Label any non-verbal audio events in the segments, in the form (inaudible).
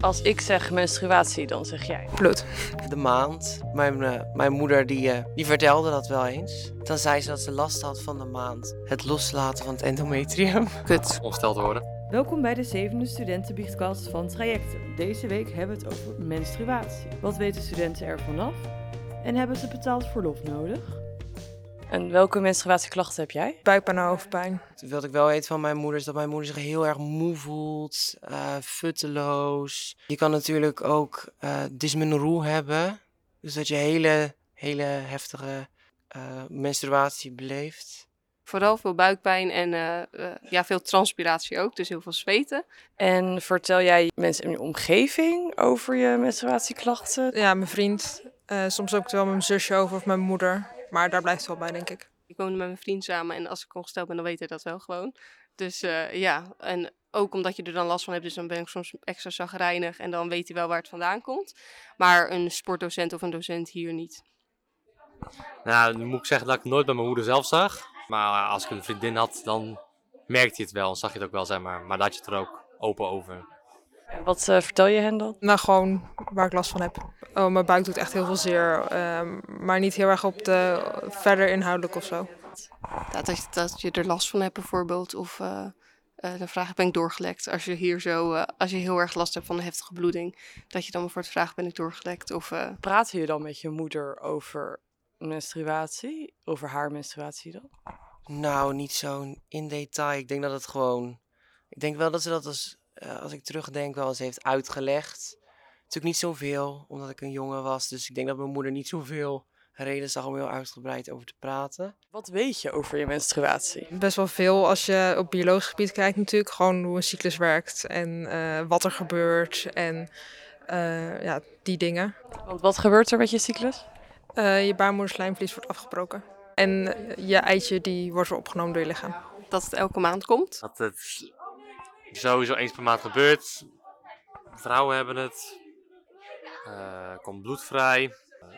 Als ik zeg menstruatie, dan zeg jij. Bloed. De maand. Mijn, uh, mijn moeder die, uh, die vertelde dat wel eens. Dan zei ze dat ze last had van de maand. Het loslaten van het endometrium. (laughs) Kut. Ongesteld worden. Welkom bij de zevende studentenbiechtcast van Trajecten. Deze week hebben we het over menstruatie. Wat weten studenten er vanaf? En hebben ze betaald verlof nodig? En welke menstruatieklachten heb jij? Buikpijn en hoofdpijn. Wat ik wel weet van mijn moeder is dat mijn moeder zich heel erg moe voelt, uh, futteloos. Je kan natuurlijk ook uh, dysmenorrhoe hebben. Dus dat je hele, hele heftige uh, menstruatie beleeft. Vooral veel buikpijn en uh, ja, veel transpiratie ook, dus heel veel zweten. En vertel jij mensen in je omgeving over je menstruatieklachten? Ja, mijn vriend. soms ook wel met mijn zusje over of mijn moeder. Maar daar blijft het wel bij, denk ik. Ik woon met mijn vriend samen en als ik ongesteld ben, dan weet hij dat wel gewoon. Dus uh, ja, en ook omdat je er dan last van hebt, dus dan ben ik soms extra zagrijnig en dan weet hij wel waar het vandaan komt. Maar een sportdocent of een docent hier niet. Nou, nu moet ik zeggen dat ik het nooit bij mijn moeder zelf zag. Maar als ik een vriendin had, dan merkte je het wel en zag je het ook wel, zeg maar. Maar had je het er ook open over. Wat uh, vertel je hen dan? Nou, gewoon waar ik last van heb. Oh, mijn buik doet echt heel veel zeer. Uh, maar niet heel erg op de verder inhoudelijk of zo. Dat, dat, dat je er last van hebt bijvoorbeeld. Of uh, dan vraag ik, ben ik doorgelekt? Als je hier zo, als je heel erg last hebt van een heftige bloeding. Dat je dan bijvoorbeeld vraagt, ben ik doorgelekt? Of, Praat je dan met je moeder over menstruatie? Over haar menstruatie dan? Nou, niet zo in detail. Ik denk dat het gewoon... Ik denk wel dat ze dat als uh, als ik terugdenk, wel eens heeft uitgelegd. Natuurlijk niet zoveel, omdat ik een jongen was. Dus ik denk dat mijn moeder niet zoveel reden zag om heel uitgebreid over te praten. Wat weet je over je menstruatie? Best wel veel als je op biologisch gebied kijkt natuurlijk. Gewoon hoe een cyclus werkt en uh, wat er gebeurt en uh, ja, die dingen. Want wat gebeurt er met je cyclus? je baarmoederslijmvlies wordt afgebroken. En je eitje die wordt weer opgenomen door je lichaam. Dat het elke maand komt? Dat het sowieso eens per maand gebeurt. Vrouwen hebben het. Uh, komt bloed vrij. Uh,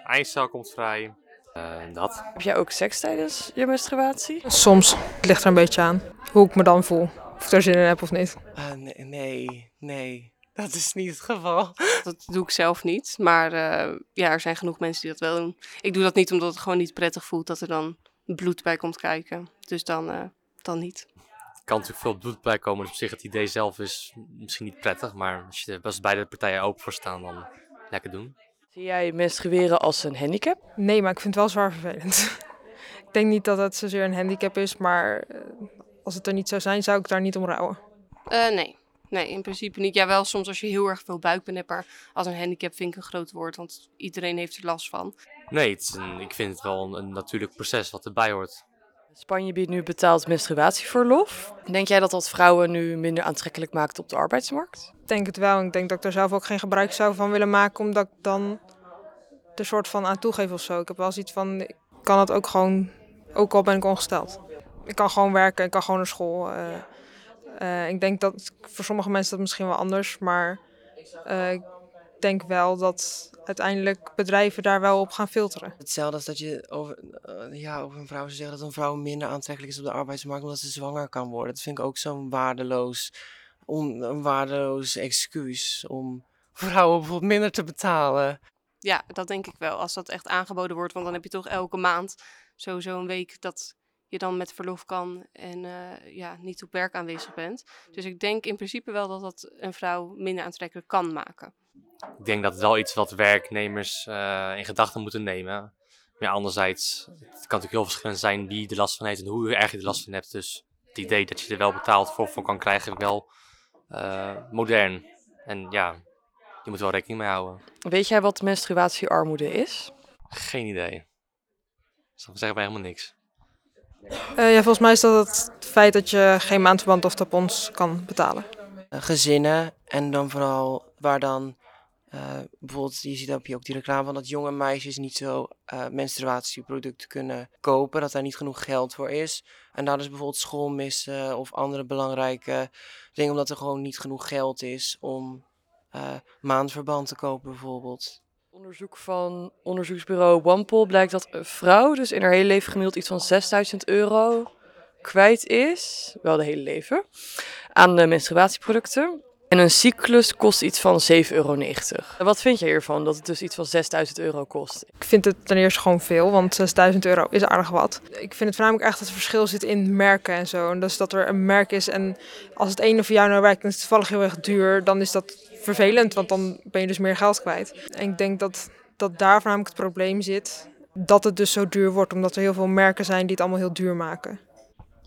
eicel komt vrij. Uh, dat. Heb jij ook seks tijdens je menstruatie? Soms. Het ligt er een beetje aan. Hoe ik me dan voel. Of ik er zin in heb of niet. nee, nee, nee. Dat is niet het geval. Dat doe ik zelf niet. Maar ja, er zijn genoeg mensen die dat wel doen. Ik doe dat niet omdat het gewoon niet prettig voelt dat er dan bloed bij komt kijken. Dus dan, dan niet kan natuurlijk veel bloed bij komen. Dus op zich het idee zelf is misschien niet prettig. Maar als, je, als beide partijen open voor staan, dan lekker doen. Zie jij menstrueren als een handicap? Nee, maar ik vind het wel zwaar vervelend. (laughs) ik denk niet dat het zozeer een handicap is, maar als het er niet zou zijn, zou ik daar niet om rouwen. Uh, nee. Nee, in principe niet. Ja, wel soms als je heel erg veel buikpijn hebt, maar als een handicap vind ik een groot woord, want iedereen heeft er last van. Nee, het een, ik vind het wel een, een natuurlijk proces wat erbij hoort. Spanje biedt nu betaald menstruatieverlof. Denk jij dat dat vrouwen nu minder aantrekkelijk maakt op de arbeidsmarkt? Ik denk het wel. Ik denk dat ik daar zelf ook geen gebruik zou van willen maken, omdat ik dan er soort van aan toegeef of zo. Ik heb wel zoiets van, ik kan het ook gewoon, ook al ben ik ongesteld. Ik kan gewoon werken, ik kan gewoon naar school. Uh, uh, ik denk dat voor sommige mensen dat misschien wel anders, maar ik denk wel dat uiteindelijk bedrijven daar wel op gaan filteren. Hetzelfde als dat je over, uh, ja, over een vrouw zou zeggen dat een vrouw minder aantrekkelijk is op de arbeidsmarkt omdat ze zwanger kan worden. Dat vind ik ook zo'n waardeloos, on, een waardeloos excuus om (laughs) vrouwen bijvoorbeeld minder te betalen. Ja, dat denk ik wel. Als dat echt aangeboden wordt, want dan heb je toch elke maand sowieso een week dat je dan met verlof kan en uh, ja, niet op werk aanwezig bent. Dus ik denk in principe wel dat dat een vrouw minder aantrekkelijk kan maken. Ik denk dat het wel iets wat werknemers uh, in gedachten moeten nemen. Maar ja, anderzijds, het kan natuurlijk heel verschillend zijn wie er last van heeft en hoe erg je er last van hebt. Dus het idee dat je er wel betaald voor, voor kan krijgen, wel uh, modern. En ja, je moet wel rekening mee houden. Weet jij wat menstruatiearmoede is? Geen idee. Dat zeggen wij helemaal niks. Uh, ja, volgens mij is dat het feit dat je geen maandverband of tampons kan betalen. Gezinnen en dan vooral waar dan uh, bijvoorbeeld, je ziet op je ook die reclame van dat jonge meisjes niet zo uh, menstruatieproducten kunnen kopen, dat daar niet genoeg geld voor is. En daar is bijvoorbeeld school missen of andere belangrijke dingen, omdat er gewoon niet genoeg geld is om maandverband te kopen bijvoorbeeld. Onderzoek van onderzoeksbureau OnePoll blijkt dat een vrouw dus in haar hele leven gemiddeld iets van 6000 euro kwijt is, wel de hele leven, aan menstruatieproducten. En een cyclus kost iets van 7,90 euro. Wat vind jij hiervan, dat het dus iets van 6000 euro kost? Ik vind het ten eerste gewoon veel, want 6000 euro is aardig wat. Ik vind het voornamelijk echt dat het verschil zit in merken en zo. En dus dat er een merk is en als het ene voor jou nou werkt en het is toevallig heel erg duur, dan is dat vervelend, want dan ben je dus meer geld kwijt. En ik denk dat, dat daar voornamelijk het probleem zit. Dat het dus zo duur wordt, omdat er heel veel merken zijn die het allemaal heel duur maken.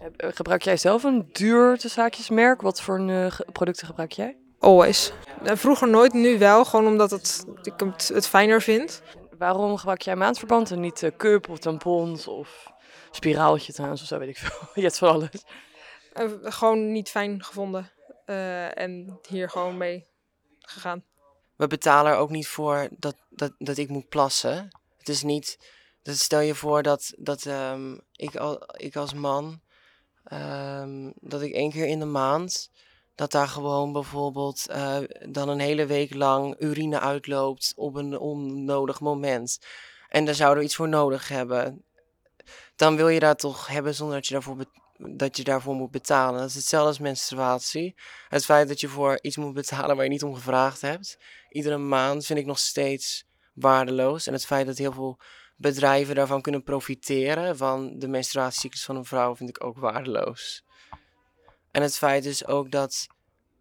Eh, gebruik jij zelf een duur zaakjesmerk? Wat voor een, uh, producten gebruik jij? Always. Eh, vroeger nooit, nu wel. Gewoon omdat het, ik het, het fijner vind. Waarom gebruik jij maandverband en niet uh, cup of tampons of spiraaltje trouwens of zo, weet ik veel. (laughs) Je hebt van alles. Uh, gewoon niet fijn gevonden. en hier gewoon mee gegaan. We betalen er ook niet voor dat, dat, dat ik moet plassen. Het is niet... Dat stel je voor dat, dat um, ik, al, ik als man Ehm, dat ik één keer in de maand, dat daar gewoon bijvoorbeeld uh, dan een hele week lang urine uitloopt op een onnodig moment. En daar zouden we iets voor nodig hebben. Dan wil je dat toch hebben zonder dat je daarvoor, dat je daarvoor moet betalen. Dat is hetzelfde als menstruatie. Het feit dat je voor iets moet betalen waar je niet om gevraagd hebt, iedere maand, vind ik nog steeds waardeloos. En het feit dat heel veel bedrijven daarvan kunnen profiteren van de menstruatiecyclus van een vrouw vind ik ook waardeloos. En het feit is ook dat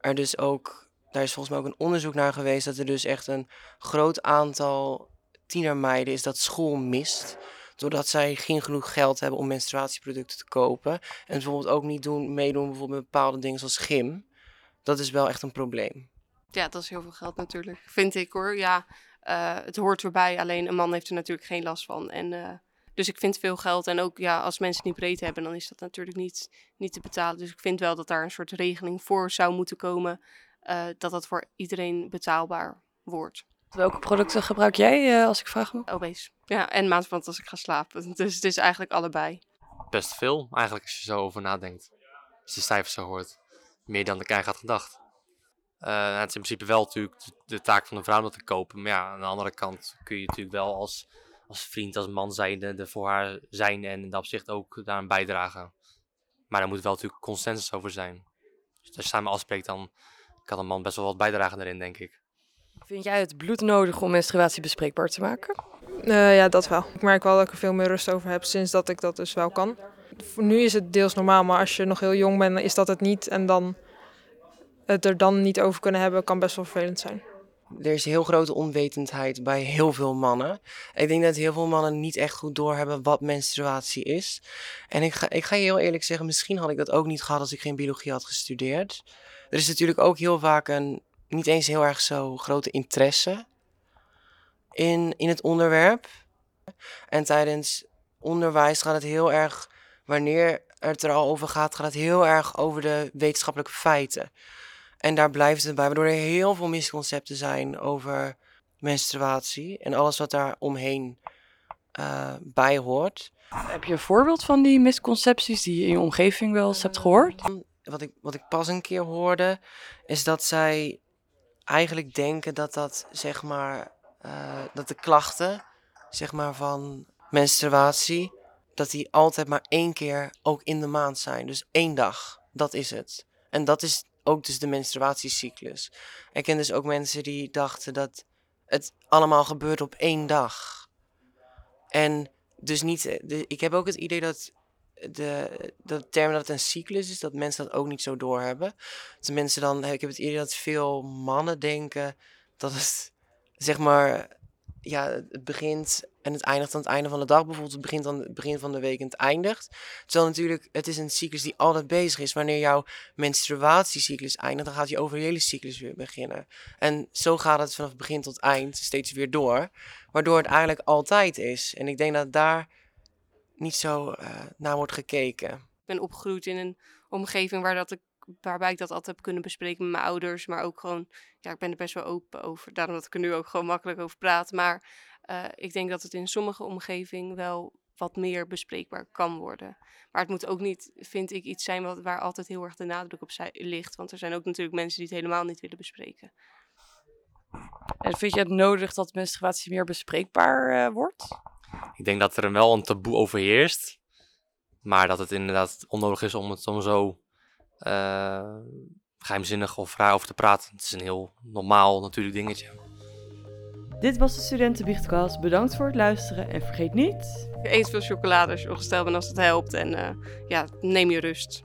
er dus ook, daar is volgens mij ook een onderzoek naar geweest, dat er dus echt een groot aantal tienermeiden is dat school mist. Doordat zij geen genoeg geld hebben om menstruatieproducten te kopen. En bijvoorbeeld ook niet doen, meedoen bijvoorbeeld met bepaalde dingen zoals gym. Dat is wel echt een probleem. Ja, dat is heel veel geld natuurlijk. Vind ik hoor. Ja, uh, het hoort erbij, alleen een man heeft er natuurlijk geen last van. En, uh, dus ik vind veel geld. En ook ja, als mensen niet breed hebben, dan is dat natuurlijk niet, niet te betalen. Dus ik vind wel dat daar een soort regeling voor zou moeten komen. Uh, dat dat voor iedereen betaalbaar wordt. Welke producten gebruik jij, als ik vraag me? Obese. Ja, en maandverband als ik ga slapen. (laughs) Dus het is eigenlijk allebei. Best veel, eigenlijk, als je zo over nadenkt. Als je de cijfers zo hoort. Meer dan ik eigenlijk had gedacht. Uh, het is in principe wel natuurlijk de, taak van de vrouw om dat te kopen. Maar ja, aan de andere kant kun je natuurlijk wel als, als vriend, als man zijn, er voor haar zijn en in dat opzicht ook daaraan bijdragen. Maar daar moet wel natuurlijk consensus over zijn. Dus als je samen afspreekt, dan kan een man best wel wat bijdragen erin, denk ik. Vind jij het bloed nodig om menstruatie bespreekbaar te maken? Uh, ja, dat wel. Ik merk wel dat ik er veel meer rust over heb sinds dat ik dat dus wel kan. Voor nu is het deels normaal, maar als je nog heel jong bent, is dat het niet. En dan het er dan niet over kunnen hebben, kan best wel vervelend zijn. Er is heel grote onwetendheid bij heel veel mannen. Ik denk dat heel veel mannen niet echt goed doorhebben wat menstruatie is. En ik ga, ik ga je heel eerlijk zeggen, misschien had ik dat ook niet gehad als ik geen biologie had gestudeerd. Er is natuurlijk ook heel vaak een niet eens heel erg zo grote interesse in, in het onderwerp. En tijdens onderwijs gaat het heel erg, wanneer het er al over gaat, gaat het heel erg over de wetenschappelijke feiten. En daar blijft het bij, waardoor er heel veel misconcepten zijn over menstruatie en alles wat daar omheen uh, bij hoort. Heb je een voorbeeld van die misconcepties die je in je omgeving wel eens hebt gehoord? Wat ik, wat ik pas een keer hoorde, is dat zij eigenlijk denken dat dat, zeg maar, uh, dat de klachten, zeg maar, van menstruatie, dat die altijd maar één keer ook in de maand zijn. Dus één dag, dat is het. En dat is ook dus de menstruatiecyclus. Ik ken dus ook mensen die dachten dat het allemaal gebeurt op één dag. En dus niet, eh, de, ik heb ook het idee dat de, de term dat het een cyclus is, dat mensen dat ook niet zo doorhebben. Dat mensen dan, ik heb het idee dat veel mannen denken dat het, zeg maar, ja, het begint en het eindigt aan het einde van de dag. Bijvoorbeeld het begint aan het begin van de week en het eindigt. Terwijl natuurlijk, het is een cyclus die altijd bezig is. Wanneer jouw menstruatiecyclus eindigt, dan gaat je ovariële cyclus weer beginnen. En zo gaat het vanaf begin tot eind steeds weer door. Waardoor het eigenlijk altijd is. En ik denk dat daar niet zo uh, naar wordt gekeken. Ik ben opgegroeid in een omgeving waar dat ik waarbij ik dat altijd heb kunnen bespreken met mijn ouders. Maar ook gewoon, ja, ik ben er best wel open over. Daarom dat ik er nu ook gewoon makkelijk over praat. Maar uh, ik denk dat het in sommige omgevingen wel wat meer bespreekbaar kan worden. Maar het moet ook niet, vind ik, iets zijn wat, waar altijd heel erg de nadruk op ligt. Want er zijn ook natuurlijk mensen die het helemaal niet willen bespreken. En vind je het nodig dat menstruatie meer bespreekbaar uh, wordt? Ik denk dat er wel een taboe overheerst. Maar dat het inderdaad onnodig is om het om zo geheimzinnig of raar over te praten. Het is een heel normaal natuurlijk dingetje. Dit was de Studentenbiechtcast. Bedankt voor het luisteren en vergeet niet... Eet veel chocolade als je ongesteld bent als het helpt. En uh, ja, neem je rust.